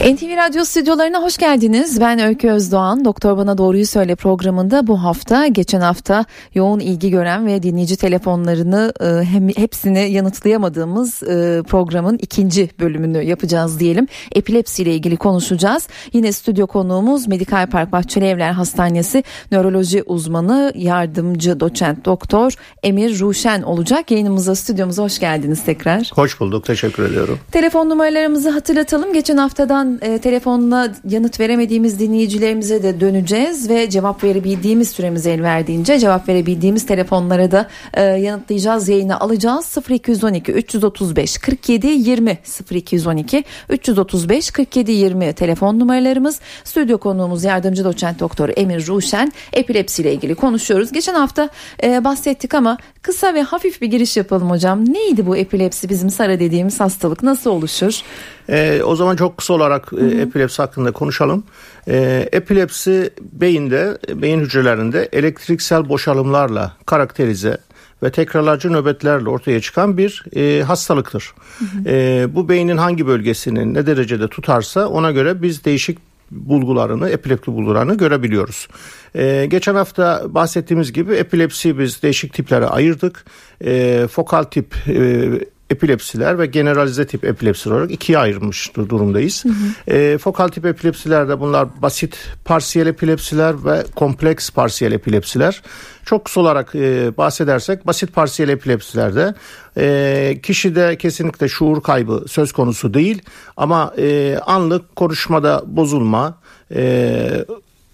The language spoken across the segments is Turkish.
NTV Radyo stüdyolarına hoş geldiniz. Ben Öykü Özdoğan. Doktor Bana Doğruyu Söyle programında bu hafta geçen hafta yoğun ilgi gören ve dinleyici telefonlarını e, hem hepsini yanıtlayamadığımız e, programın ikinci bölümünü yapacağız diyelim. Epilepsi ile ilgili konuşacağız. Yine stüdyo konuğumuz Medikal Park Bahçeli Evler Hastanesi nöroloji uzmanı yardımcı doçent doktor Emir Ruşen olacak. Yayınımıza stüdyomuza hoş geldiniz tekrar. Hoş bulduk. Teşekkür ediyorum. Telefon numaralarımızı hatırlatalım. Geçen haftadan e, telefonla yanıt veremediğimiz dinleyicilerimize de döneceğiz ve cevap verebildiğimiz süremiz el verdiğince cevap verebildiğimiz telefonlara da e, yanıtlayacağız, yayına alacağız. 0212 335 47 20 0212 335 47 20 telefon numaralarımız. Stüdyo konuğumuz yardımcı doçent doktor Emir Ruşen epilepsi ile ilgili konuşuyoruz. Geçen hafta e, bahsettik ama kısa ve hafif bir giriş yapalım hocam. Neydi bu epilepsi bizim SARA dediğimiz hastalık nasıl oluşur? E, o zaman çok kısa olarak e, epilepsi hakkında konuşalım. E, epilepsi beyinde, beyin hücrelerinde elektriksel boşalımlarla karakterize ve tekrarlarcı nöbetlerle ortaya çıkan bir e, hastalıktır. Hı hı. E, bu beynin hangi bölgesini ne derecede tutarsa ona göre biz değişik bulgularını, epilepsi bulgularını görebiliyoruz. Ee, geçen hafta bahsettiğimiz gibi epilepsi biz değişik tiplere ayırdık. Ee, fokal tip e, epilepsiler ve generalize tip epilepsiler olarak ikiye ayrılmış durumdayız. Hı hı. E, fokal tip epilepsilerde bunlar basit parsiyel epilepsiler ve kompleks parsiyel epilepsiler. Çok kısa olarak e, bahsedersek basit parsiyel epilepsilerde e, kişide kesinlikle şuur kaybı söz konusu değil ama e, anlık konuşmada bozulma, e,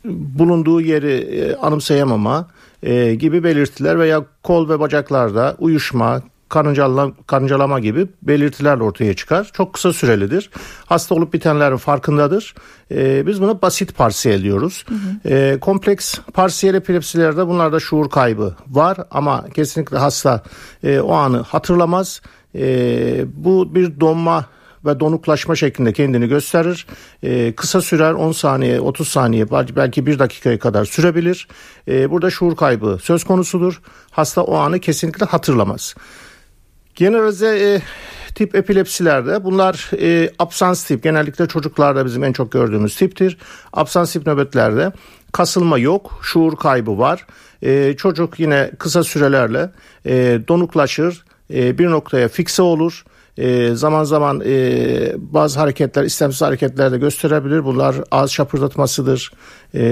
bulunduğu yeri e, anımsayamama e, gibi belirtiler veya kol ve bacaklarda uyuşma, karıncalama, karıncalama gibi belirtiler ortaya çıkar. Çok kısa sürelidir. Hasta olup bitenlerin farkındadır. Ee, biz buna basit parsiyel diyoruz. Hı hı. Ee, kompleks parsiyel epilepsilerde bunlarda şuur kaybı var ama kesinlikle hasta e, o anı hatırlamaz. E, bu bir donma ve donuklaşma şeklinde kendini gösterir. Ee, kısa sürer 10 saniye 30 saniye belki 1 dakikaya kadar sürebilir. Ee, burada şuur kaybı söz konusudur. Hasta o anı kesinlikle hatırlamaz. Generalize e, tip epilepsilerde bunlar e, absans tip genellikle çocuklarda bizim en çok gördüğümüz tiptir. Absans tip nöbetlerde kasılma yok, şuur kaybı var. E, çocuk yine kısa sürelerle e, donuklaşır, e, bir noktaya fikse olur e, zaman zaman e, bazı hareketler istemsiz hareketler de gösterebilir. Bunlar ağız şapırdatmasıdır e,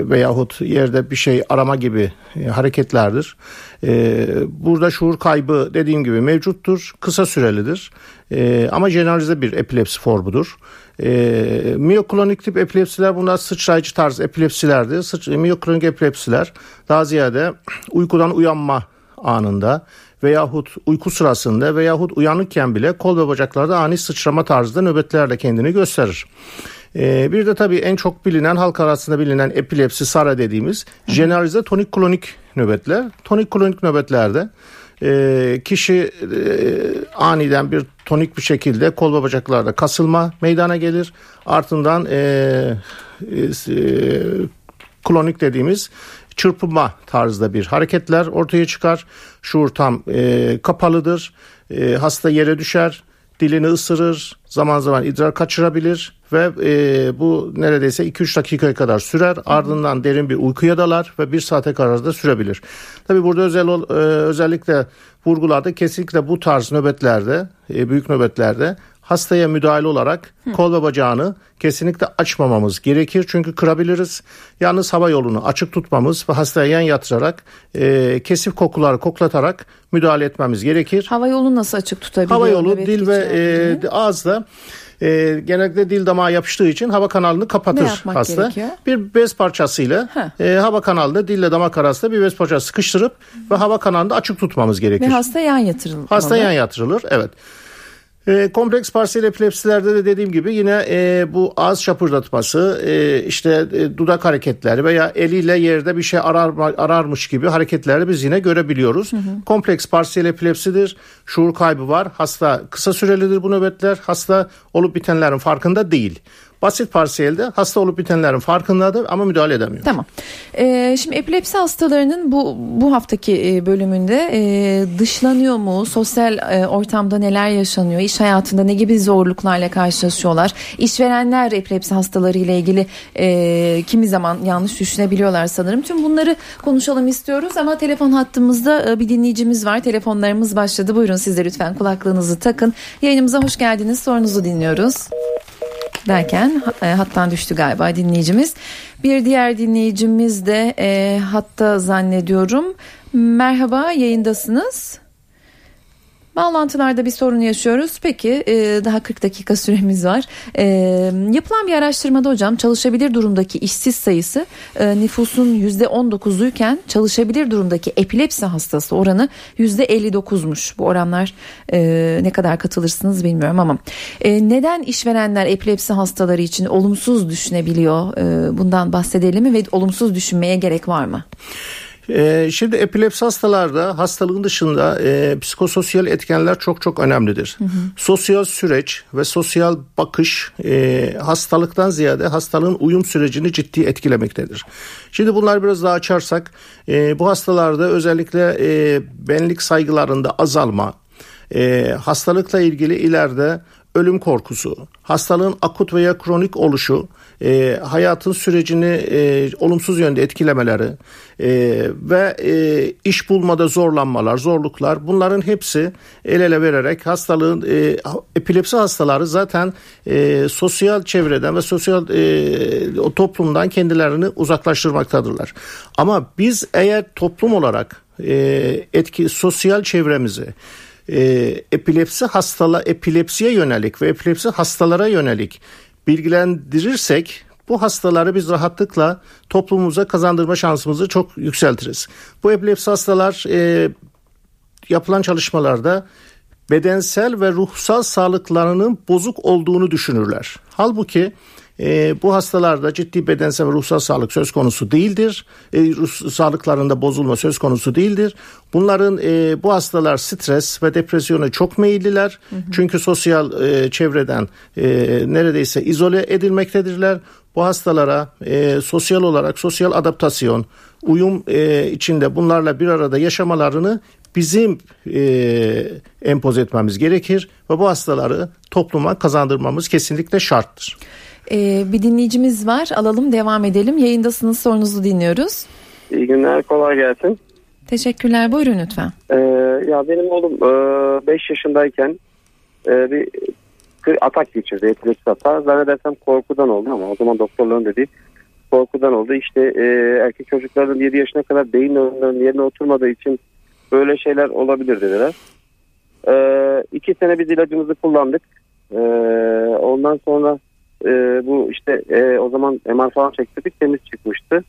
veyahut yerde bir şey arama gibi e, hareketlerdir. E, burada şuur kaybı dediğim gibi mevcuttur. Kısa sürelidir. E, ama generalize bir epilepsi formudur. E, miyoklonik tip epilepsiler bunlar sıçrayıcı tarz epilepsilerdir. Sıç, miyoklonik epilepsiler daha ziyade uykudan uyanma anında veyahut uyku sırasında veyahut uyanıkken bile kol ve bacaklarda ani sıçrama tarzında nöbetlerle kendini gösterir. Ee, bir de tabii en çok bilinen halk arasında bilinen epilepsi SARA dediğimiz generalize tonik klonik nöbetler. Tonik klonik nöbetlerde e, kişi e, aniden bir tonik bir şekilde kol ve bacaklarda kasılma meydana gelir. Ardından e, e, klonik dediğimiz çırpınma tarzda bir hareketler ortaya çıkar. Şuur tam e, kapalıdır. E, hasta yere düşer, dilini ısırır, zaman zaman idrar kaçırabilir ve e, bu neredeyse 2-3 dakikaya kadar sürer. Ardından derin bir uykuya dalar ve bir saate kadar da sürebilir. Tabi burada özel e, özellikle vurgularda kesinlikle bu tarz nöbetlerde, e, büyük nöbetlerde hastaya müdahale olarak Hı. kol ve bacağını kesinlikle açmamamız gerekir. Çünkü kırabiliriz. Yalnız hava yolunu açık tutmamız ve hastaya yan yatırarak e, kesif kokular koklatarak müdahale etmemiz gerekir. Hava yolu nasıl açık tutabiliyor? Hava yolu dil ve e, ağızda e, genellikle dil damağa yapıştığı için hava kanalını kapatır ne hasta. Gerekiyor? Bir bez parçasıyla e, hava kanalını dille damak arasında bir bez parçası sıkıştırıp ve hava kanalını açık tutmamız gerekir. Ve hasta yan yatırılır. Hasta yan yatırılır evet. E, kompleks parsiyel epilepsilerde de dediğim gibi yine e, bu ağız şapırdatması, e, işte e, dudak hareketleri veya eliyle yerde bir şey arar, ararmış gibi hareketleri biz yine görebiliyoruz. Hı hı. Kompleks parsiyel epilepsidir. Şuur kaybı var. Hasta kısa sürelidir bu nöbetler. Hasta olup bitenlerin farkında değil. Basit parsiyelde hasta olup bitenlerin farkındadır ama müdahale edemiyor. Tamam. Ee, şimdi epilepsi hastalarının bu bu haftaki e, bölümünde e, dışlanıyor mu? Sosyal e, ortamda neler yaşanıyor? İş hayatında ne gibi zorluklarla karşılaşıyorlar? İşverenler epilepsi hastaları ile ilgili e, kimi zaman yanlış düşünebiliyorlar sanırım. Tüm bunları konuşalım istiyoruz ama telefon hattımızda e, bir dinleyicimiz var. Telefonlarımız başladı. Buyurun siz de lütfen kulaklığınızı takın. Yayınımıza hoş geldiniz. Sorunuzu dinliyoruz derken e, hattan düştü galiba dinleyicimiz. Bir diğer dinleyicimiz de e, hatta zannediyorum. Merhaba yayındasınız. Bağlantılarda bir sorun yaşıyoruz. Peki e, daha 40 dakika süremiz var. E, yapılan bir araştırmada hocam çalışabilir durumdaki işsiz sayısı e, nüfusun %19'uyken çalışabilir durumdaki epilepsi hastası oranı %59'muş. Bu oranlar e, ne kadar katılırsınız bilmiyorum ama e, neden işverenler epilepsi hastaları için olumsuz düşünebiliyor? E, bundan bahsedelim mi ve olumsuz düşünmeye gerek var mı? Ee, şimdi epilepsi hastalarda hastalığın dışında e, psikososyal etkenler çok çok önemlidir. Hı hı. Sosyal süreç ve sosyal bakış e, hastalıktan ziyade hastalığın uyum sürecini ciddi etkilemektedir. Şimdi bunları biraz daha açarsak e, bu hastalarda özellikle e, benlik saygılarında azalma, e, hastalıkla ilgili ileride ölüm korkusu, hastalığın akut veya kronik oluşu, e, hayatın sürecini e, olumsuz yönde etkilemeleri e, ve e, iş bulmada zorlanmalar, zorluklar bunların hepsi el ele vererek hastalığın e, epilepsi hastaları zaten e, sosyal çevreden ve sosyal e, o toplumdan kendilerini uzaklaştırmaktadırlar. Ama biz eğer toplum olarak e, etki sosyal çevremizi e, epilepsi hastala epilepsiye yönelik ve epilepsi hastalara yönelik bilgilendirirsek bu hastaları biz rahatlıkla toplumumuza kazandırma şansımızı çok yükseltiriz. Bu epilepsi hastalar e, yapılan çalışmalarda bedensel ve ruhsal sağlıklarının bozuk olduğunu düşünürler. Halbuki e, bu hastalarda ciddi bedensel ve ruhsal sağlık söz konusu değildir. E, ruh sağlıklarında bozulma söz konusu değildir. Bunların e, bu hastalar stres ve depresyona çok meyilliler. Hı hı. Çünkü sosyal e, çevreden e, neredeyse izole edilmektedirler. Bu hastalara e, sosyal olarak sosyal adaptasyon, uyum e, içinde bunlarla bir arada yaşamalarını bizim e, empoze etmemiz gerekir ve bu hastaları topluma kazandırmamız kesinlikle şarttır. Ee, bir dinleyicimiz var. Alalım devam edelim. Yayındasınız sorunuzu dinliyoruz. İyi günler kolay gelsin. Teşekkürler buyurun lütfen. Ee, ya benim oğlum 5 e, yaşındayken e, bir atak geçirdi. Epilepsi hata. Zannedersem korkudan oldu ama o zaman doktorların dediği korkudan oldu. İşte e, erkek çocukların 7 yaşına kadar beyin nöronlarının yerine oturmadığı için böyle şeyler olabilir dediler. E, iki sene biz ilacımızı kullandık. E, ondan sonra e, bu işte e, o zaman MR falan çektirdik temiz çıkmıştı.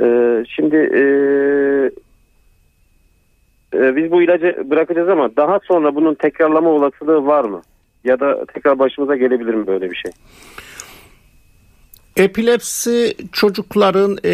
E, şimdi e, e, biz bu ilacı bırakacağız ama daha sonra bunun tekrarlama olasılığı var mı? Ya da tekrar başımıza gelebilir mi böyle bir şey? Epilepsi çocukların e,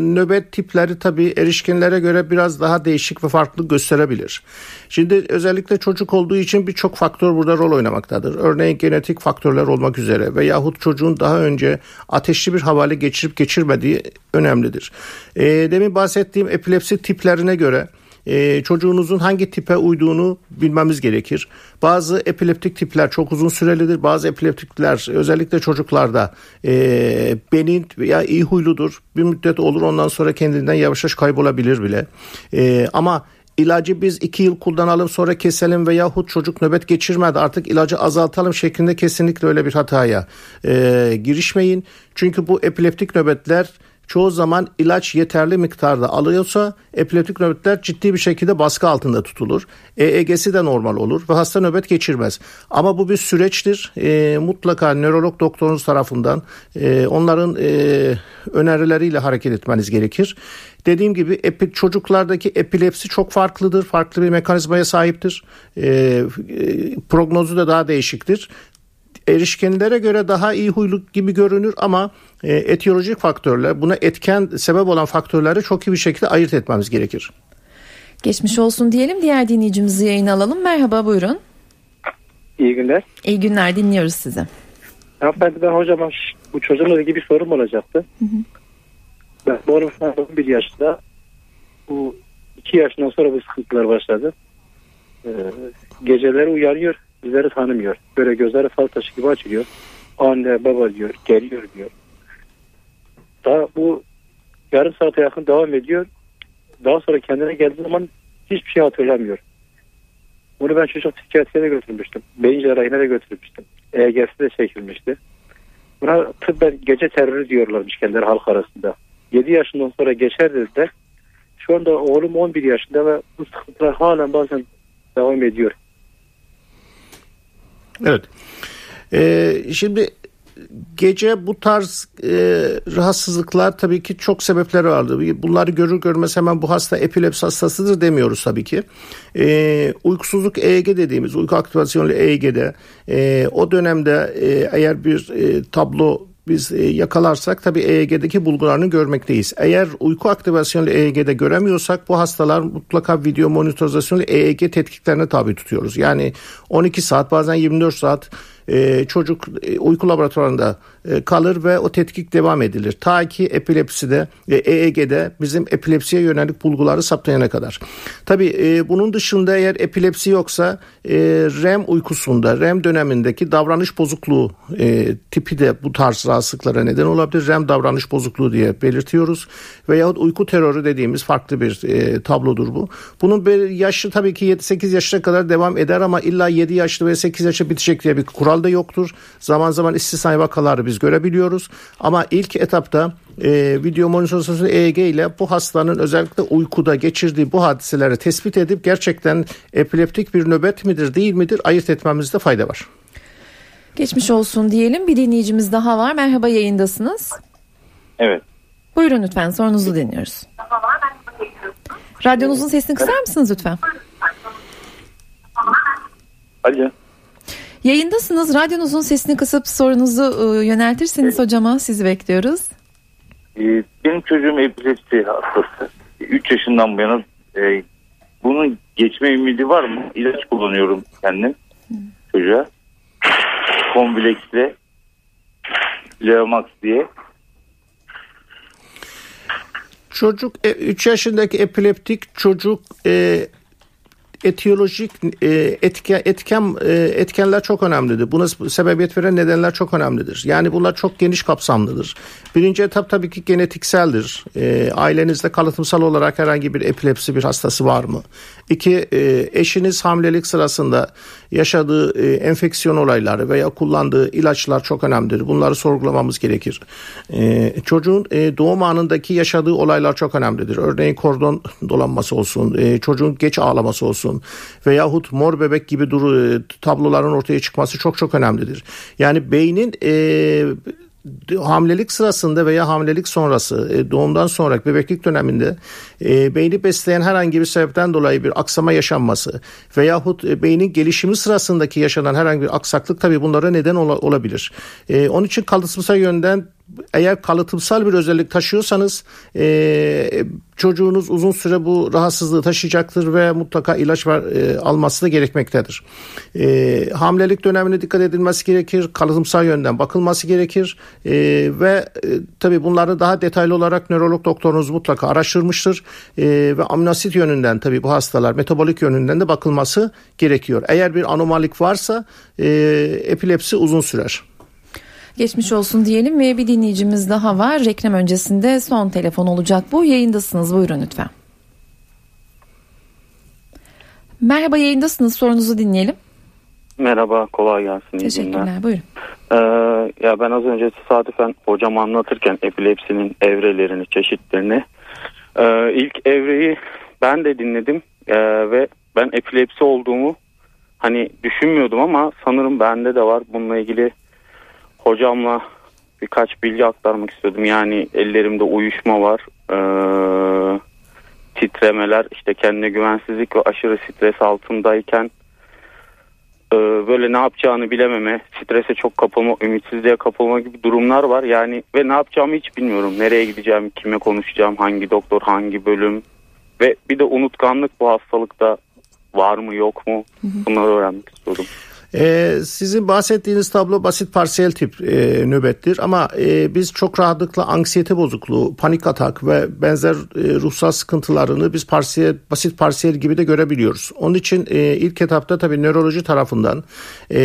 nöbet tipleri tabii erişkinlere göre biraz daha değişik ve farklı gösterebilir. Şimdi özellikle çocuk olduğu için birçok faktör burada rol oynamaktadır. Örneğin genetik faktörler olmak üzere ve yahut çocuğun daha önce ateşli bir havale geçirip geçirmediği önemlidir. E, demin bahsettiğim epilepsi tiplerine göre e, çocuğunuzun hangi tipe uyduğunu bilmemiz gerekir. Bazı epileptik tipler çok uzun sürelidir. Bazı epileptikler özellikle çocuklarda e, benin veya iyi huyludur. Bir müddet olur ondan sonra kendinden yavaş yavaş kaybolabilir bile. E, ama ilacı biz iki yıl kullanalım sonra keselim veya yahut çocuk nöbet geçirmedi artık ilacı azaltalım şeklinde kesinlikle öyle bir hataya e, girişmeyin. Çünkü bu epileptik nöbetler çoğu zaman ilaç yeterli miktarda alıyorsa epileptik nöbetler ciddi bir şekilde baskı altında tutulur. EEG'si de normal olur ve hasta nöbet geçirmez. Ama bu bir süreçtir. E, mutlaka nörolog doktorunuz tarafından e, onların e, önerileriyle hareket etmeniz gerekir. Dediğim gibi epi, çocuklardaki epilepsi çok farklıdır. Farklı bir mekanizmaya sahiptir. E, e, prognozu da daha değişiktir erişkinlere göre daha iyi huylu gibi görünür ama e, etiyolojik faktörler buna etken sebep olan faktörleri çok iyi bir şekilde ayırt etmemiz gerekir. Geçmiş olsun diyelim. Diğer dinleyicimizi yayın alalım. Merhaba buyurun. İyi günler. İyi günler dinliyoruz sizi. Hanımefendi ben hocama bu çocuğumla ilgili bir sorum olacaktı. Ben bu arada şu an 11 yaşında. Bu 2 yaşından sonra bu sıkıntılar başladı. Ee, geceleri uyanıyor, bizleri tanımıyor. Böyle gözleri fal taşı gibi açılıyor. Anne baba diyor, geliyor diyor. Daha bu yarım saate yakın devam ediyor. Daha sonra kendine geldiği zaman hiçbir şey hatırlamıyor. Bunu ben çocuk psikiyatriye de götürmüştüm. Beyin cerrahine de götürmüştüm. EEG'si de çekilmişti. Buna tıbben gece terörü diyorlarmış kendileri halk arasında. 7 yaşından sonra geçer dediler. Şu anda oğlum 11 yaşında ve bu sıkıntılar halen bazen devam ediyor. Evet. Ee, şimdi gece bu tarz e, rahatsızlıklar tabii ki çok sebepleri vardı. Bunları görür görmez hemen bu hasta epilepsi hastasıdır demiyoruz tabii ki. Ee, uykusuzluk EEG dediğimiz uyku aktivasyonlu EEG'de e, o dönemde e, eğer bir e, tablo biz e, yakalarsak tabii EEG'deki bulgularını görmekteyiz. Eğer uyku aktivasyonlu EEG'de göremiyorsak bu hastalar mutlaka video monitorizasyonlu EEG tetkiklerine tabi tutuyoruz. Yani 12 saat bazen 24 saat e, çocuk e, uyku laboratuvarında e, kalır ve o tetkik devam edilir. Ta ki epilepside e, EEG'de bizim epilepsiye yönelik bulguları saptayana kadar. Tabii e, bunun dışında eğer epilepsi yoksa e, REM uykusunda REM dönemindeki davranış bozukluğu tipi de bu tarz rahatsızlıklara neden olabilir. REM davranış bozukluğu diye belirtiyoruz. Veyahut uyku terörü dediğimiz farklı bir tablodur bu. Bunun bir yaşı tabii ki 7-8 yaşına kadar devam eder ama illa 7 yaşlı ve 8 yaşa bitecek diye bir kural da yoktur. Zaman zaman istisnai vakaları biz görebiliyoruz. Ama ilk etapta e, video monitorizasyon EEG ile bu hastanın özellikle uykuda geçirdiği bu hadiseleri tespit edip gerçekten epileptik bir nöbet midir değil midir ayırt etmemizde fayda var. Geçmiş olsun diyelim. Bir dinleyicimiz daha var. Merhaba yayındasınız. Evet. Buyurun lütfen sorunuzu dinliyoruz. Radyonuzun sesini kısar mısınız lütfen? Alo. Yayındasınız. Radyonuzun sesini kısıp sorunuzu e, yöneltirseniz hocama sizi bekliyoruz. Ee, benim çocuğum epilepsi hastası. 3 yaşından bu yana e, bunun geçme ümidi var mı? İlaç kullanıyorum kendim çocuğa. Konbilex'le Leomax diye. Çocuk 3 yaşındaki epileptik çocuk e, etiyolojik e, etken, etken etkenler çok önemlidir. Buna sebebiyet veren nedenler çok önemlidir. Yani bunlar çok geniş kapsamlıdır. Birinci etap tabii ki genetikseldir. E, ailenizde kalıtımsal olarak herhangi bir epilepsi bir hastası var mı? İki, e, eşiniz hamilelik sırasında yaşadığı e, enfeksiyon olayları veya kullandığı ilaçlar çok önemlidir. Bunları sorgulamamız gerekir. E, çocuğun e, doğum anındaki yaşadığı olaylar çok önemlidir. Örneğin kordon dolanması olsun, çocuğun geç ağlaması olsun veyahut mor bebek gibi duru, tabloların ortaya çıkması çok çok önemlidir. Yani beynin e, hamilelik sırasında veya hamilelik sonrası e, doğumdan sonra bebeklik döneminde e, beyni besleyen herhangi bir sebepten dolayı bir aksama yaşanması veyahut e, beynin gelişimi sırasındaki yaşanan herhangi bir aksaklık tabii bunlara neden ola, olabilir. Onun için kalıtsal yönden eğer kalıtımsal bir özellik taşıyorsanız e, çocuğunuz uzun süre bu rahatsızlığı taşıyacaktır ve mutlaka ilaç var, e, alması da gerekmektedir. E, hamilelik dönemine dikkat edilmesi gerekir. Kalıtımsal yönden bakılması gerekir. E, ve e, tabii bunları daha detaylı olarak nörolog doktorunuz mutlaka araştırmıştır. E, ve aminoasit yönünden tabii bu hastalar metabolik yönünden de bakılması gerekiyor. Eğer bir anomalik varsa e, epilepsi uzun sürer. Geçmiş olsun diyelim ve bir dinleyicimiz daha var. Reklam öncesinde son telefon olacak bu. Yayındasınız buyurun lütfen. Merhaba yayındasınız sorunuzu dinleyelim. Merhaba kolay gelsin. iyi günler. Teşekkürler buyurun. Ee, ya ben az önce tesadüfen hocam anlatırken epilepsinin evrelerini, çeşitlerini e, ilk evreyi ben de dinledim E, ve ben epilepsi olduğumu hani düşünmüyordum ama sanırım bende de var. Bununla ilgili hocamla birkaç bilgi aktarmak istiyordum. Yani ellerimde uyuşma var, e, titremeler, işte kendine güvensizlik ve aşırı stres altındayken e, böyle ne yapacağını bilememe, strese çok kapılma, ümitsizliğe kapılma gibi durumlar var. Yani ve ne yapacağımı hiç bilmiyorum. Nereye gideceğim, kime konuşacağım, hangi doktor, hangi bölüm ve bir de unutkanlık bu hastalıkta var mı yok mu? Bunları öğrenmek istiyordum. Ee, sizin bahsettiğiniz tablo basit parsiyel tip e, nöbettir ama e, biz çok rahatlıkla anksiyete bozukluğu, panik atak ve benzer e, ruhsal sıkıntılarını biz parsiyel, basit parsiyel gibi de görebiliyoruz. Onun için e, ilk etapta tabii nöroloji tarafından e,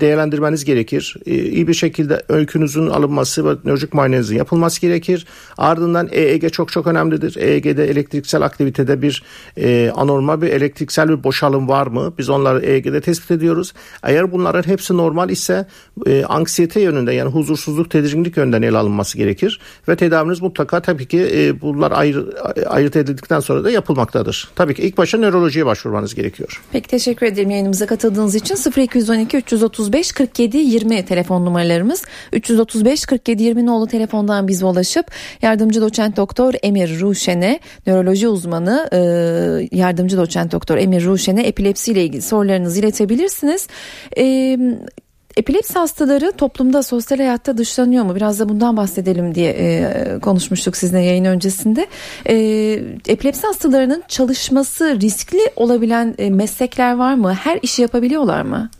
değerlendirmeniz gerekir. E, iyi bir şekilde öykünüzün alınması ve nörolojik muayenenizin yapılması gerekir. Ardından EEG çok çok önemlidir. EEG'de elektriksel aktivitede bir e, anormal bir elektriksel bir boşalım var mı? Biz onları EEG'de tespit ediyoruz. Eğer bunların hepsi normal ise e, anksiyete yönünde yani huzursuzluk, tedirginlik yönden ele alınması gerekir. Ve tedaviniz mutlaka tabii ki e, bunlar ayrı, ayırt edildikten sonra da yapılmaktadır. Tabii ki ilk başta nörolojiye başvurmanız gerekiyor. Peki teşekkür ederim yayınımıza katıldığınız için 0212 335 47 20 telefon numaralarımız 335 47 20 nolu telefondan bize ulaşıp yardımcı doçent doktor Emir Ruşen'e nöroloji uzmanı e, yardımcı doçent doktor Emir Ruşen'e epilepsi ile ilgili sorularınızı iletebilirsiniz. E, Epilepsi hastaları toplumda sosyal hayatta dışlanıyor mu? Biraz da bundan bahsedelim diye e, konuşmuştuk sizinle yayın öncesinde. E, epilepsi hastalarının çalışması riskli olabilen e, meslekler var mı? Her işi yapabiliyorlar mı?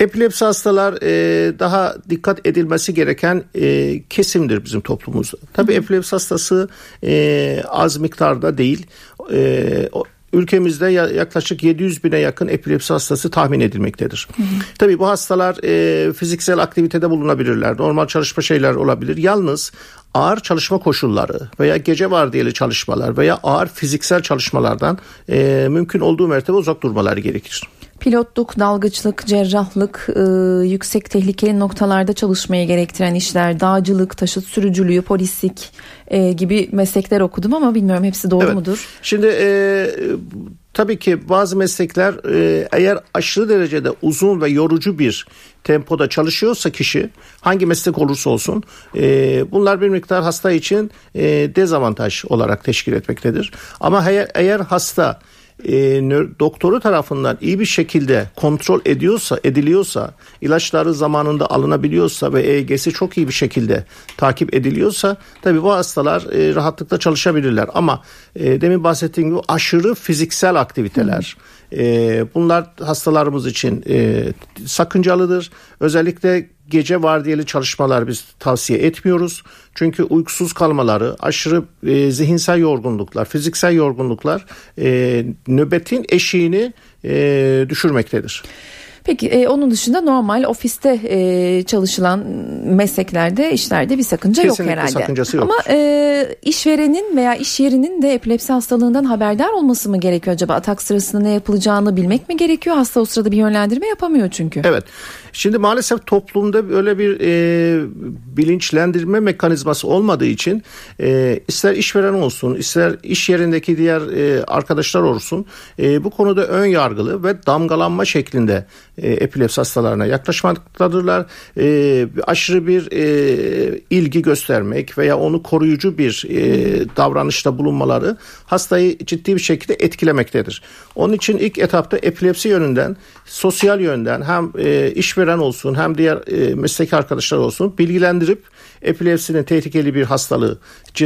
Epilepsi hastalar e, daha dikkat edilmesi gereken e, kesimdir bizim toplumumuzda. Tabii epilepsi hastası e, az miktarda değil. E, ülkemizde yaklaşık 700 bine yakın epilepsi hastası tahmin edilmektedir. Hı hı. Tabii bu hastalar e, fiziksel aktivitede bulunabilirler. Normal çalışma şeyler olabilir. Yalnız ağır çalışma koşulları veya gece vardiyeli çalışmalar veya ağır fiziksel çalışmalardan e, mümkün olduğu mertebe uzak durmaları gerekir. Pilotluk, dalgıçlık, cerrahlık, e, yüksek tehlikeli noktalarda çalışmayı gerektiren işler, dağcılık, taşıt sürücülüğü, polislik e, gibi meslekler okudum ama bilmiyorum hepsi doğru evet. mudur? Şimdi e, tabii ki bazı meslekler e, eğer aşırı derecede uzun ve yorucu bir tempoda çalışıyorsa kişi hangi meslek olursa olsun e, bunlar bir miktar hasta için e, dezavantaj olarak teşkil etmektedir. Ama eğer, eğer hasta e, doktoru tarafından iyi bir şekilde kontrol ediyorsa, ediliyorsa, ilaçları zamanında alınabiliyorsa ve EEG'si çok iyi bir şekilde takip ediliyorsa tabii bu hastalar e, rahatlıkla çalışabilirler. Ama e, demin bahsettiğim gibi aşırı fiziksel aktiviteler, e, bunlar hastalarımız için e, sakıncalıdır. Özellikle gece vardiyeli çalışmalar biz tavsiye etmiyoruz. Çünkü uykusuz kalmaları, aşırı e, zihinsel yorgunluklar, fiziksel yorgunluklar e, nöbetin eşiğini e, düşürmektedir. Peki e, onun dışında normal ofiste e, çalışılan mesleklerde işlerde bir sakınca Kesinlikle yok herhalde. sakıncası yok. Ama e, işverenin veya iş yerinin de epilepsi hastalığından haberdar olması mı gerekiyor acaba? Atak sırasında ne yapılacağını bilmek mi gerekiyor? Hasta o sırada bir yönlendirme yapamıyor çünkü. Evet. Şimdi maalesef toplumda böyle bir e, bilinçlendirme mekanizması olmadığı için e, ister işveren olsun ister iş yerindeki diğer e, arkadaşlar olsun e, bu konuda ön yargılı ve damgalanma şeklinde e, epilepsi hastalarına yaklaşmaktadırlar. E, aşırı bir e, ilgi göstermek veya onu koruyucu bir e, davranışta bulunmaları hastayı ciddi bir şekilde etkilemektedir. Onun için ilk etapta epilepsi yönünden, sosyal yönden hem e, işveren olsun hem diğer e, meslek arkadaşlar olsun bilgilendirip epilepsinin tehlikeli bir hastalığı,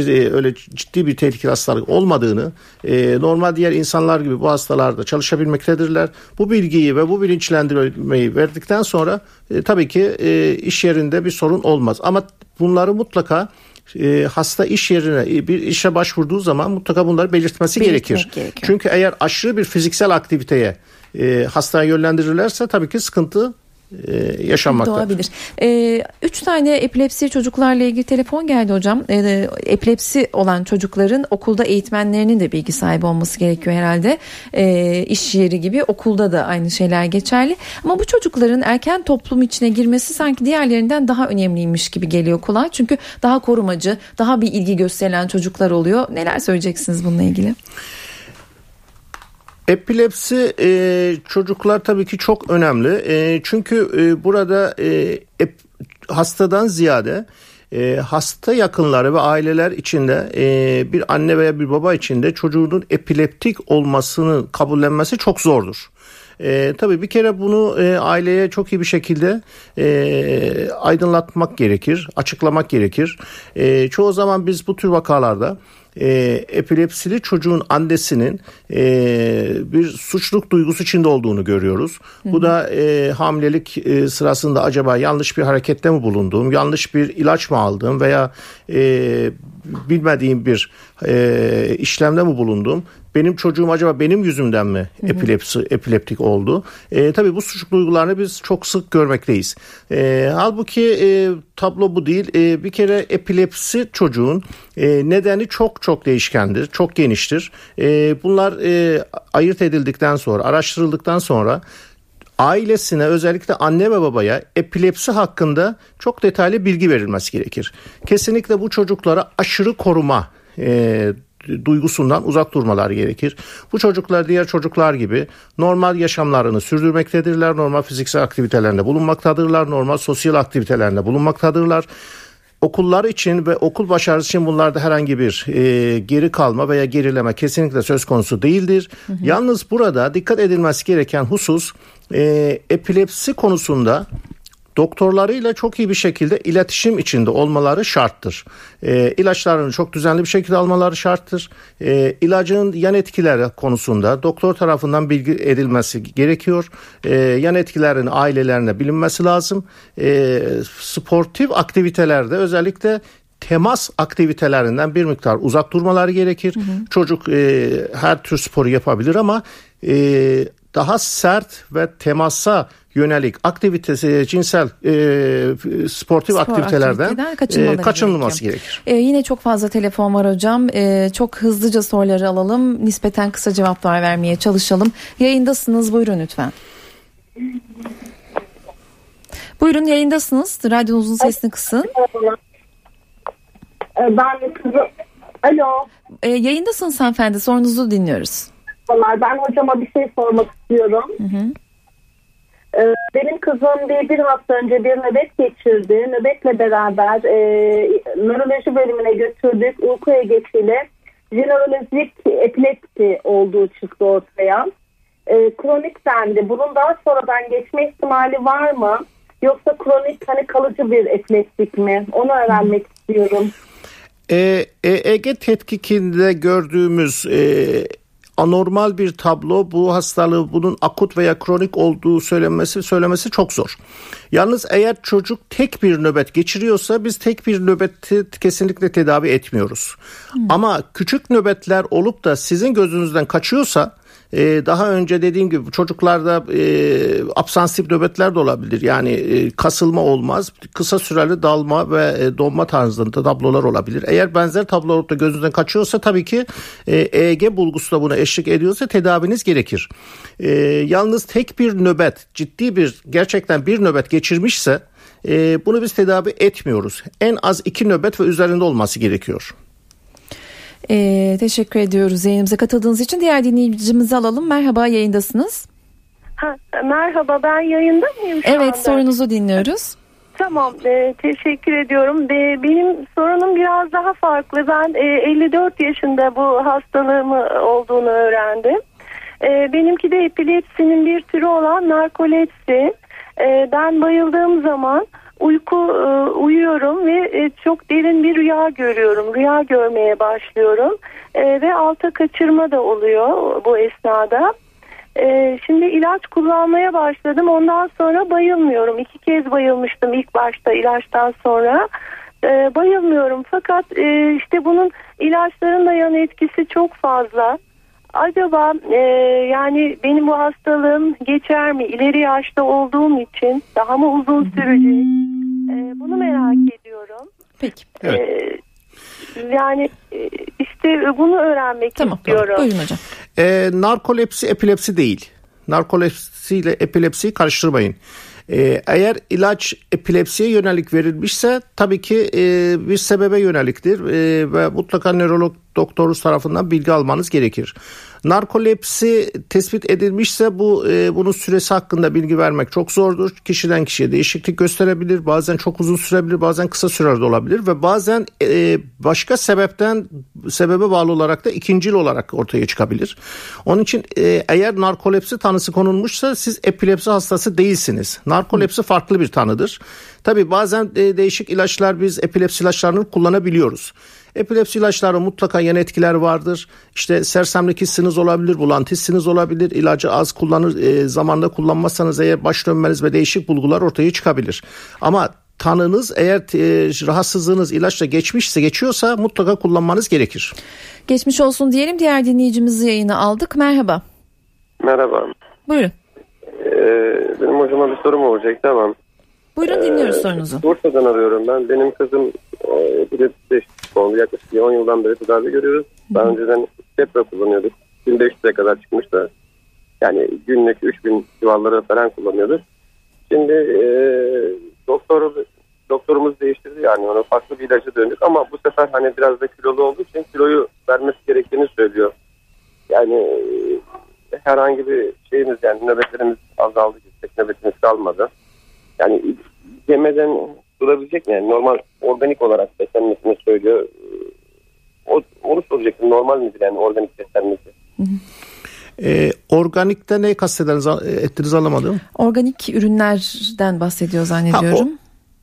öyle ciddi bir tehlikeli hastalık olmadığını, e, normal diğer insanlar gibi bu hastalarda çalışabilmektedirler. Bu bilgiyi ve bu bilinçlendirmeyi verdikten sonra e, tabii ki e, iş yerinde bir sorun olmaz. Ama bunları mutlaka e, hasta iş yerine bir işe başvurduğu zaman mutlaka bunları belirtmesi gerekir. Gerekiyor. Çünkü eğer aşırı bir fiziksel aktiviteye e, hastaya yönlendirirlerse tabii ki sıkıntı e, yaşanmakta. Doğabilir. E, üç tane epilepsi çocuklarla ilgili telefon geldi hocam. E, epilepsi olan çocukların okulda eğitmenlerinin de bilgi sahibi olması gerekiyor herhalde. E, iş yeri gibi okulda da aynı şeyler geçerli. Ama bu çocukların erken toplum içine girmesi sanki diğerlerinden daha önemliymiş gibi geliyor kulağa. Çünkü daha korumacı, daha bir ilgi gösterilen çocuklar oluyor. Neler söyleyeceksiniz bununla ilgili? Epilepsi e, çocuklar tabii ki çok önemli. E, çünkü e, burada e, ep, hastadan ziyade e, hasta yakınları ve aileler içinde e, bir anne veya bir baba içinde çocuğunun epileptik olmasını kabullenmesi çok zordur. E, tabii bir kere bunu e, aileye çok iyi bir şekilde e, aydınlatmak gerekir, açıklamak gerekir. E, çoğu zaman biz bu tür vakalarda e, epilepsili çocuğun annesinin e, bir suçluluk duygusu içinde olduğunu görüyoruz. Hı. Bu da e, hamilelik e, sırasında acaba yanlış bir harekette mi bulunduğum, yanlış bir ilaç mı aldığım veya e, bilmediğim bir e, işlemde mi bulundum? Benim çocuğum acaba benim yüzümden mi epilepsi epileptik oldu? E, tabii bu suçluluk duygularını biz çok sık görmekteyiz. E, halbuki e, tablo bu değil. E, bir kere epilepsi çocuğun e, nedeni çok çok değişkendir, çok geniştir. E, bunlar e, ayırt edildikten sonra, araştırıldıktan sonra ailesine özellikle anne ve babaya epilepsi hakkında çok detaylı bilgi verilmesi gerekir. Kesinlikle bu çocuklara aşırı koruma e, duygusundan uzak durmaları gerekir. Bu çocuklar diğer çocuklar gibi normal yaşamlarını sürdürmektedirler. Normal fiziksel aktivitelerinde bulunmaktadırlar. Normal sosyal aktivitelerinde bulunmaktadırlar. Okullar için ve okul başarısı için bunlarda herhangi bir e, geri kalma veya gerileme kesinlikle söz konusu değildir. Hı hı. Yalnız burada dikkat edilmesi gereken husus e, epilepsi konusunda doktorlarıyla çok iyi bir şekilde iletişim içinde olmaları şarttır. E, ilaçlarını çok düzenli bir şekilde almaları şarttır. E, ilacın yan etkileri konusunda doktor tarafından bilgi edilmesi gerekiyor. E, yan etkilerin ailelerine bilinmesi lazım. E, sportif aktivitelerde özellikle temas aktivitelerinden bir miktar uzak durmaları gerekir. Hı hı. Çocuk e, her tür sporu yapabilir ama e, daha sert ve temasa yönelik aktivitesi cinsel e, sportif Spor aktivitelerden e, kaçınılması gerekir. gerekir. E, yine çok fazla telefon var hocam. E, çok hızlıca soruları alalım. Nispeten kısa cevaplar vermeye çalışalım. Yayındasınız. Buyurun lütfen. Buyurun yayındasınız. Radyonuzun sesini kısın. E, ben kızım. Alo. E, yayındasınız hanımefendi. Sorunuzu dinliyoruz. Ben hocama bir şey sormak istiyorum. Hı hı. Ee, benim kızım bir, bir hafta önce bir nöbet geçirdi. Nöbetle beraber e, nöroloji bölümüne götürdük. Uyku egesiyle jenerolojik epilepsi olduğu çıktı ortaya. E, kronik dendi. Bunun daha sonradan geçme ihtimali var mı? Yoksa kronik hani kalıcı bir epileptik mi? Onu öğrenmek istiyorum. E, e, Ege tetkikinde gördüğümüz e, anormal bir tablo bu hastalığı bunun akut veya kronik olduğu söylenmesi söylemesi çok zor. Yalnız eğer çocuk tek bir nöbet geçiriyorsa biz tek bir nöbeti kesinlikle tedavi etmiyoruz. Hmm. Ama küçük nöbetler olup da sizin gözünüzden kaçıyorsa e, daha önce dediğim gibi çocuklarda e, absansif nöbetler de olabilir. Yani e, kasılma olmaz. Kısa süreli dalma ve e, donma tarzında tablolar olabilir. Eğer benzer tablo olup da gözünüzden kaçıyorsa tabii ki e, EEG bulgusu da buna eşlik ediyorsa tedaviniz gerekir. E, yalnız tek bir nöbet ciddi bir gerçekten bir nöbet geçirmişse e, bunu biz tedavi etmiyoruz. En az iki nöbet ve üzerinde olması gerekiyor. Ee, teşekkür ediyoruz yayınımıza katıldığınız için. Diğer dinleyicimizi alalım. Merhaba yayındasınız. Ha, merhaba ben yayında mıyım şu Evet anda? sorunuzu dinliyoruz. Tamam e, teşekkür ediyorum. E, benim sorunum biraz daha farklı. Ben e, 54 yaşında bu hastalığım olduğunu öğrendim. E, benimki de epilepsinin bir türü olan narkolepsi. E, ben bayıldığım zaman uyku e, uyuyorum ve e, çok derin bir rüya görüyorum. Rüya görmeye başlıyorum e, ve alta kaçırma da oluyor bu esnada. şimdi ilaç kullanmaya başladım. Ondan sonra bayılmıyorum. İki kez bayılmıştım ilk başta ilaçtan sonra. bayılmıyorum fakat işte bunun ilaçların da yan etkisi çok fazla. Acaba e, yani benim bu hastalığım geçer mi? İleri yaşta olduğum için daha mı uzun sürecek? E, bunu merak ediyorum. Peki. Evet. E, yani e, işte bunu öğrenmek tamam, istiyorum. Tamam, buyurun hocam. E, narkolepsi epilepsi değil. Narkolepsi ile epilepsiyi karıştırmayın. Ee, eğer ilaç epilepsiye yönelik verilmişse tabii ki e, bir sebebe yöneliktir e, ve mutlaka nörolog doktorunuz tarafından bilgi almanız gerekir. Narkolepsi tespit edilmişse bu e, bunun süresi hakkında bilgi vermek çok zordur. Kişiden kişiye değişiklik gösterebilir. Bazen çok uzun sürebilir, bazen kısa sürede olabilir ve bazen e, başka sebepten sebebe bağlı olarak da ikincil olarak ortaya çıkabilir. Onun için e, eğer narkolepsi tanısı konulmuşsa siz epilepsi hastası değilsiniz. Narkolepsi farklı bir tanıdır. Tabi bazen e, değişik ilaçlar biz epilepsi ilaçlarını kullanabiliyoruz. Epilepsi ilaçları mutlaka yan etkiler vardır. İşte sersemlik hissiniz olabilir, bulantı hissiniz olabilir. İlacı az kullanır, e, zamanda kullanmazsanız eğer baş dönmeniz ve değişik bulgular ortaya çıkabilir. Ama tanınız eğer e, rahatsızlığınız ilaçla geçmişse geçiyorsa mutlaka kullanmanız gerekir. Geçmiş olsun diyelim diğer dinleyicimizi yayına aldık. Merhaba. Merhaba. Buyurun. Ee, benim hocama bir sorum olacaktı ama. Buyurun dinliyoruz ee, sorunuzu. Bursa'dan arıyorum ben. Benim kızım e, epilepsi oldu. Yaklaşık 10 yıldan beri tedavi görüyoruz. Daha önceden Stepra kullanıyorduk. 1500'e kadar çıkmış da. Yani günlük 3000 civarları falan kullanıyorduk. Şimdi e, doktor doktorumuz değiştirdi yani onu farklı bir ilaca döndük ama bu sefer hani biraz da kilolu olduğu için kiloyu vermesi gerektiğini söylüyor. Yani e, herhangi bir şeyimiz yani nöbetlerimiz azaldı. Tek nöbetimiz kalmadı. Yani yemeden durabilecek mi? Yani normal organik olarak beslenmesini söylüyor. O, onu soracaktım. Normal midir yani organik beslenmesi? Ee, organikte ne kastediniz ettiniz anlamadım. Organik ürünlerden bahsediyor zannediyorum. Ha,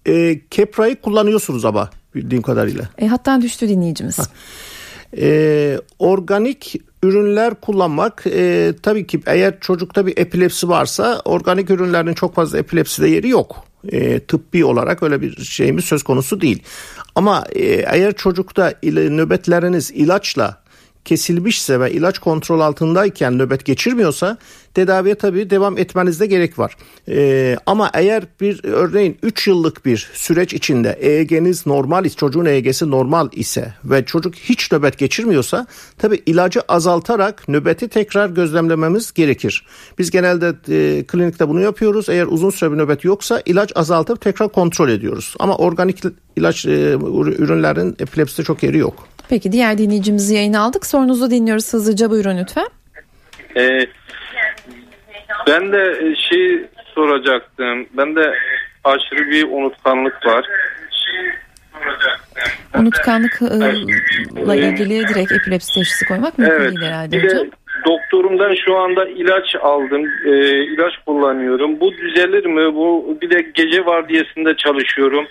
o, e, keprayı kullanıyorsunuz ama bildiğim kadarıyla. E, hatta düştü dinleyicimiz. Ha. E, organik ürünler kullanmak e, tabii ki eğer çocukta bir epilepsi varsa organik ürünlerin çok fazla epilepside yeri yok. E, tıbbi olarak öyle bir şeyimiz söz konusu değil. Ama e, eğer çocukta nöbetleriniz ilaçla kesilmişse ve ilaç kontrol altındayken nöbet geçirmiyorsa tedaviye tabii devam etmenizde gerek var. Ee, ama eğer bir örneğin 3 yıllık bir süreç içinde EEG'niz normal ise çocuğun EEG'si normal ise ve çocuk hiç nöbet geçirmiyorsa tabii ilacı azaltarak nöbeti tekrar gözlemlememiz gerekir. Biz genelde e, klinikte bunu yapıyoruz. Eğer uzun süre bir nöbet yoksa ilaç azaltıp tekrar kontrol ediyoruz. Ama organik ilaç e, ürünlerin epilepside çok yeri yok. Peki diğer dinleyicimizi yayına aldık. Sorunuzu dinliyoruz hızlıca buyurun lütfen. Ee, ben de şey soracaktım. Ben de aşırı bir unutkanlık var. Unutkanlıkla ilgili direkt epilepsi teşhisi koymak mümkün evet, değil herhalde bir hocam. De doktorumdan şu anda ilaç aldım. E, ilaç kullanıyorum. Bu düzelir mi? Bu bir de gece vardiyasında çalışıyorum.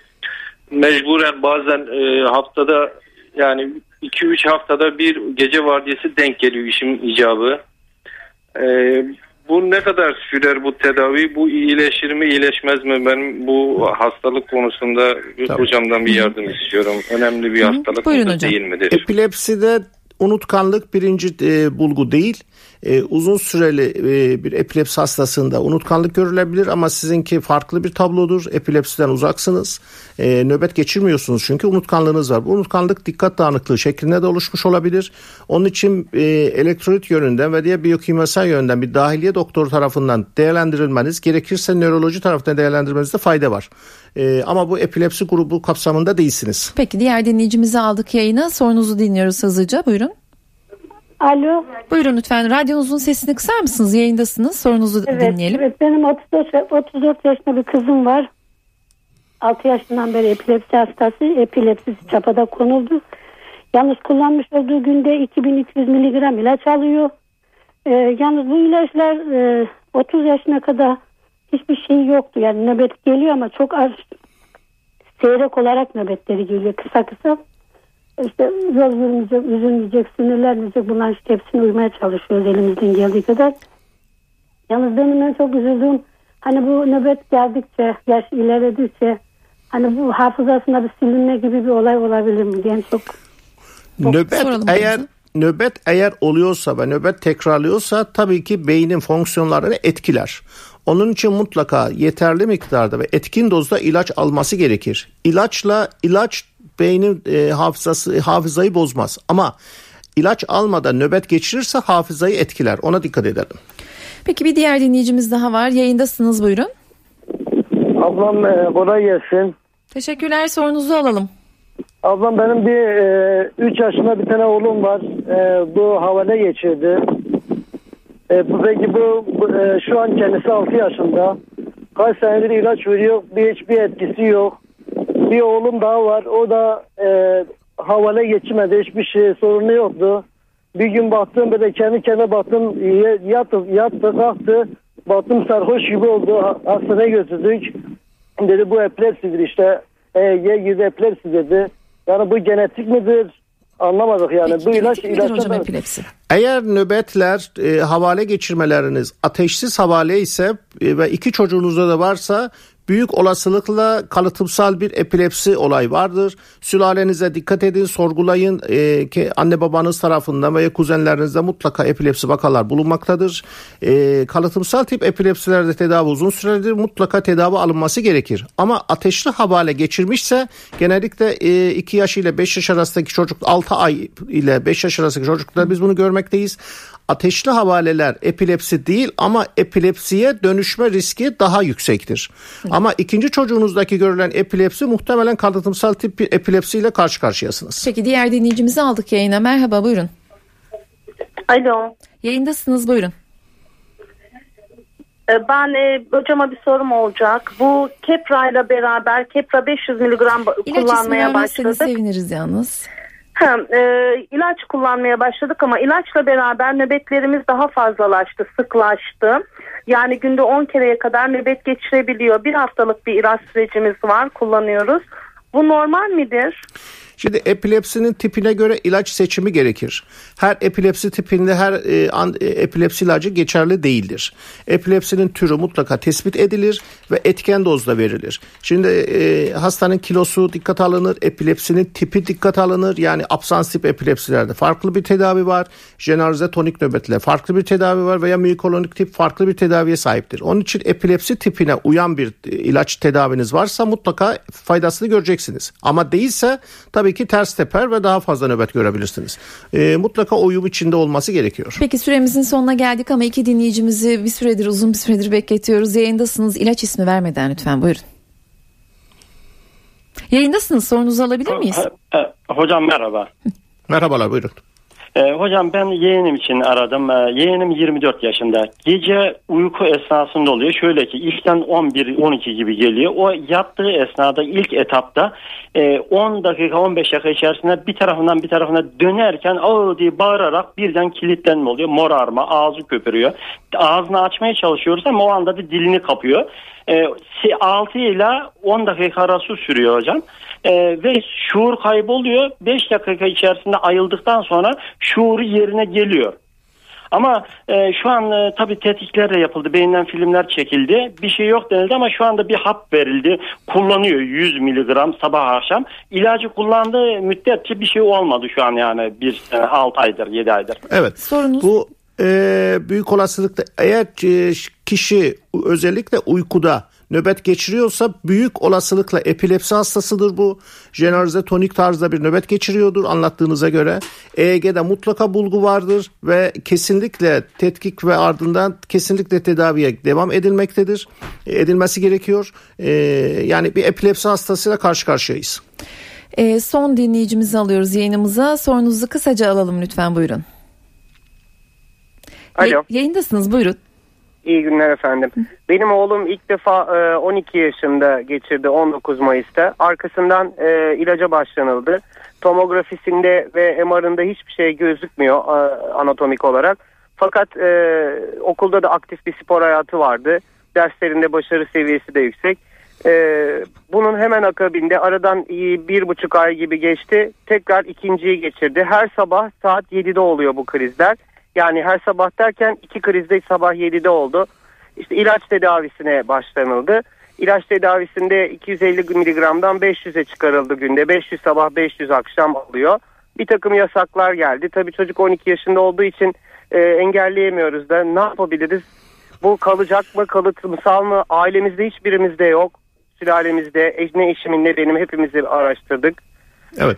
Mecburen bazen e, haftada yani 2-3 haftada bir gece vardiyası denk geliyor işim icabı. Ee, bu ne kadar sürer bu tedavi? Bu iyileşir mi iyileşmez mi? Ben bu hastalık konusunda Tabii. hocamdan bir yardım istiyorum. Önemli bir hastalık Buyurun hocam. değil midir? Epilepside unutkanlık birinci e, bulgu değil. E, uzun süreli e, bir epilepsi hastasında unutkanlık görülebilir ama sizinki farklı bir tablodur. Epilepsiden uzaksınız. E, nöbet geçirmiyorsunuz çünkü unutkanlığınız var. Bu unutkanlık dikkat dağınıklığı şeklinde de oluşmuş olabilir. Onun için e, elektrolit yönünden ve diğer biyokimyasal yönden bir dahiliye doktoru tarafından değerlendirilmeniz gerekirse nöroloji tarafından değerlendirmenizde fayda var. E, ama bu epilepsi grubu kapsamında değilsiniz. Peki diğer dinleyicimizi aldık yayına. Sorunuzu dinliyoruz hızlıca. Buyurun. Alo. Buyurun lütfen radyonuzun sesini kısar mısınız? Yayındasınız. Sorunuzu evet, dinleyelim. Evet benim 34, 34 yaşında bir kızım var. 6 yaşından beri epilepsi hastası. Epilepsisi çapada konuldu. Yalnız kullanmış olduğu günde 2200 miligram ilaç alıyor. Ee, yalnız bu ilaçlar e, 30 yaşına kadar hiçbir şey yoktu. Yani nöbet geliyor ama çok az seyrek olarak nöbetleri geliyor kısa kısa işte yol yürümeyecek, üzülmeyecek, sinirlenmeyecek bunlar işte hepsini uymaya çalışıyoruz elimizden geldiği kadar. Yalnız benim en çok üzüldüğüm hani bu nöbet geldikçe, yaş ilerledikçe hani bu hafızasında bir silinme gibi bir olay olabilir mi diye çok, çok nöbet eğer nöbet eğer oluyorsa ve nöbet tekrarlıyorsa tabii ki beynin fonksiyonlarını etkiler. Onun için mutlaka yeterli miktarda ve etkin dozda ilaç alması gerekir. İlaçla ilaç beynin e, hafızası hafızayı bozmaz ama ilaç almadan nöbet geçirirse hafızayı etkiler. Ona dikkat edelim. Peki bir diğer dinleyicimiz daha var. Yayındasınız buyurun. Ablam e, kolay gelsin. Teşekkürler sorunuzu alalım. Ablam benim bir 3 e, yaşında bir tane oğlum var. E, bu havale geçirdi. E, bu peki bu, e, şu an kendisi 6 yaşında. Kaç senedir ilaç veriyor. Bir hiçbir etkisi yok bir oğlum daha var. O da e, havale geçmedi. Hiçbir şey sorunu yoktu. Bir gün baktım böyle kendi kendime baktım yattı, yattı kalktı. Baktım sarhoş gibi oldu. Ha- Hastaneye götürdük. Dedi bu epilepsidir işte. EEG girdi epilepsi dedi. Yani bu genetik midir? Anlamadık yani. bu ilaç Nedir ilaçta hocam epilepsi? Eğer nöbetler e, havale geçirmeleriniz ateşsiz havale ise e, ve iki çocuğunuzda da varsa büyük olasılıkla kalıtımsal bir epilepsi olay vardır. Sülalenize dikkat edin, sorgulayın. E, ki anne babanız tarafından veya kuzenlerinizde mutlaka epilepsi vakalar bulunmaktadır. E, kalıtımsal tip epilepsilerde tedavi uzun süredir. Mutlaka tedavi alınması gerekir. Ama ateşli havale geçirmişse genellikle 2 yaş ile 5 yaş arasındaki çocuk 6 ay ile 5 yaş arasındaki çocuklar biz bunu görmekteyiz. Ateşli havaleler epilepsi değil ama epilepsiye dönüşme riski daha yüksektir. Ama ikinci çocuğunuzdaki görülen epilepsi muhtemelen kalıtımsal tip bir epilepsiyle karşı karşıyasınız. Peki diğer dinleyicimizi aldık yayına. Merhaba buyurun. Alo. Yayındasınız buyurun. Ee, Ben e, hocama bir sorum olacak. Bu Kepra ile beraber Kepra 500 miligram ba- İlaç kullanmaya başladık. seviniriz yalnız. Ha, e, ilaç kullanmaya başladık ama ilaçla beraber nöbetlerimiz daha fazlalaştı, sıklaştı. Yani günde 10 kereye kadar nöbet geçirebiliyor. Bir haftalık bir ilaç sürecimiz var, kullanıyoruz. Bu normal midir? Şimdi epilepsinin tipine göre ilaç seçimi gerekir. Her epilepsi tipinde her e, an, e, epilepsi ilacı geçerli değildir. Epilepsinin türü mutlaka tespit edilir ve etken dozda verilir. Şimdi e, hastanın kilosu dikkat alınır, epilepsinin tipi dikkat alınır. Yani absans tip epilepsilerde farklı bir tedavi var. Generalize tonik nöbetle farklı bir tedavi var veya miyoklonik tip farklı bir tedaviye sahiptir. Onun için epilepsi tipine uyan bir e, ilaç tedaviniz varsa mutlaka faydasını göreceksiniz. Ama değilse tabii ki ters teper ve daha fazla nöbet görebilirsiniz. E, mutlaka uyum içinde olması gerekiyor. Peki süremizin sonuna geldik ama iki dinleyicimizi bir süredir uzun bir süredir bekletiyoruz. Yayındasınız. İlaç ismi vermeden lütfen buyurun. Yayındasınız. Sorunuzu alabilir miyiz? Hocam merhaba. Merhabalar buyurun. E, hocam ben yeğenim için aradım. E, yeğenim 24 yaşında. Gece uyku esnasında oluyor. Şöyle ki işten 11-12 gibi geliyor. O yattığı esnada ilk etapta e, 10 dakika 15 dakika içerisinde bir tarafından bir tarafına dönerken ağır diye bağırarak birden kilitlenme oluyor. Morarma ağzı köpürüyor. Ağzını açmaya çalışıyoruz ama o anda da dilini kapıyor. E, 6 ile 10 dakika arası sürüyor hocam. E, ve şuur kayboluyor. 5 dakika içerisinde ayıldıktan sonra şuuru yerine geliyor. Ama e, şu an e, tabii tetkikler de yapıldı. Beyinden filmler çekildi. Bir şey yok denildi ama şu anda bir hap verildi. Kullanıyor 100 miligram sabah akşam. İlacı kullandığı müddetçe bir şey olmadı şu an yani. Bir sene 6 aydır 7 aydır. Evet. Sorunuz? Bu e, büyük olasılıkla eğer e, kişi özellikle uykuda nöbet geçiriyorsa büyük olasılıkla epilepsi hastasıdır bu. Generalize tonik tarzda bir nöbet geçiriyordur anlattığınıza göre. EEG'de mutlaka bulgu vardır ve kesinlikle tetkik ve ardından kesinlikle tedaviye devam edilmektedir. E, Edilmesi gerekiyor. E, yani bir epilepsi hastasıyla karşı karşıyayız. Ee, son dinleyicimizi alıyoruz yayınımıza. Sorunuzu kısaca alalım lütfen buyurun. Alo. Yay- yayındasınız buyurun. İyi günler efendim. Benim oğlum ilk defa e, 12 yaşında geçirdi 19 Mayıs'ta. Arkasından e, ilaca başlanıldı. Tomografisinde ve MR'ında hiçbir şey gözükmüyor e, anatomik olarak. Fakat e, okulda da aktif bir spor hayatı vardı. Derslerinde başarı seviyesi de yüksek. E, bunun hemen akabinde aradan bir buçuk ay gibi geçti. Tekrar ikinciyi geçirdi. Her sabah saat 7'de oluyor bu krizler. Yani her sabah derken iki krizde sabah 7'de oldu. İşte ilaç tedavisine başlanıldı. İlaç tedavisinde 250 miligramdan 500'e çıkarıldı günde. 500 sabah 500 akşam alıyor. Bir takım yasaklar geldi. Tabii çocuk 12 yaşında olduğu için e, engelleyemiyoruz da ne yapabiliriz? Bu kalacak mı kalıtımsal mı? Ailemizde hiçbirimizde yok. Sülalemizde eş- ne eşimin ne benim hepimizi araştırdık. Evet.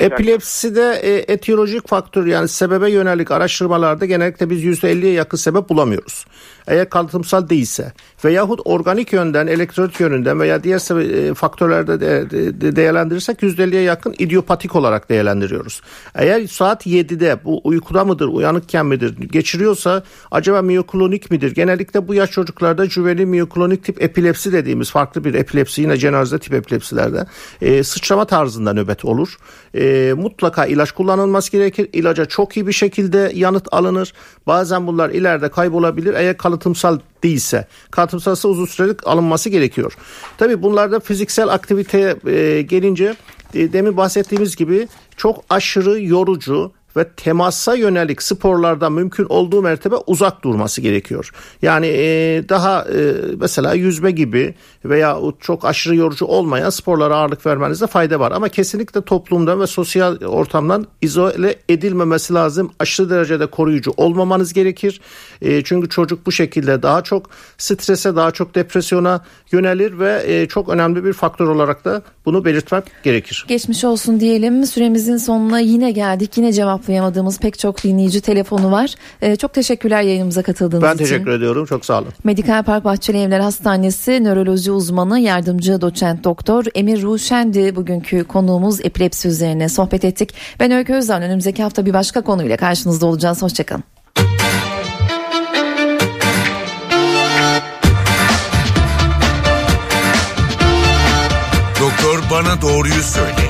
Epilepside e, etiyolojik faktör yani sebebe yönelik araştırmalarda genellikle biz %50'ye yakın sebep bulamıyoruz. Eğer kalıtımsal değilse veyahut organik yönden, elektrolit yönünden veya diğer e, faktörlerde de, de- de- değerlendirirsek %50'ye yakın idiopatik olarak değerlendiriyoruz. Eğer saat 7'de bu uykuda mıdır, uyanıkken midir, geçiriyorsa acaba miyoklonik midir? Genellikle bu yaş çocuklarda jüveli miyoklonik tip epilepsi dediğimiz farklı bir epilepsi yine cenaze tip epilepsilerde e, sıçrama tarzında nöbet olur. E, mutlaka ilaç kullanılması gerekir. İlaca çok iyi bir şekilde yanıt alınır. Bazen bunlar ileride kaybolabilir eğer kalıtımsal değilse. Kalıtımsalsa uzun sürelik alınması gerekiyor. Tabii bunlarda fiziksel aktiviteye e, gelince e, demin bahsettiğimiz gibi çok aşırı yorucu ve temasa yönelik sporlarda mümkün olduğu mertebe uzak durması gerekiyor. Yani e, daha e, mesela yüzme gibi veya çok aşırı yorucu olmayan sporlara ağırlık vermenizde fayda var. Ama kesinlikle toplumdan ve sosyal ortamdan izole edilmemesi lazım. Aşırı derecede koruyucu olmamanız gerekir. E, çünkü çocuk bu şekilde daha çok strese, daha çok depresyona yönelir ve e, çok önemli bir faktör olarak da bunu belirtmek gerekir. Geçmiş olsun diyelim. Süremizin sonuna yine geldik. Yine cevaplayamadığımız pek çok dinleyici telefonu var. E, çok teşekkürler yayınımıza katıldığınız ben için. Ben teşekkür ediyorum. Çok sağ olun. Medikal Park Bahçeli Evler Hastanesi nöroloji uzmanı yardımcı doçent doktor Emir Ruşendi bugünkü konuğumuz epilepsi üzerine sohbet ettik. Ben Öykü Özden. Önümüzdeki hafta bir başka konuyla karşınızda olacağız. Hoşçakalın. Doktor bana doğruyu söyle.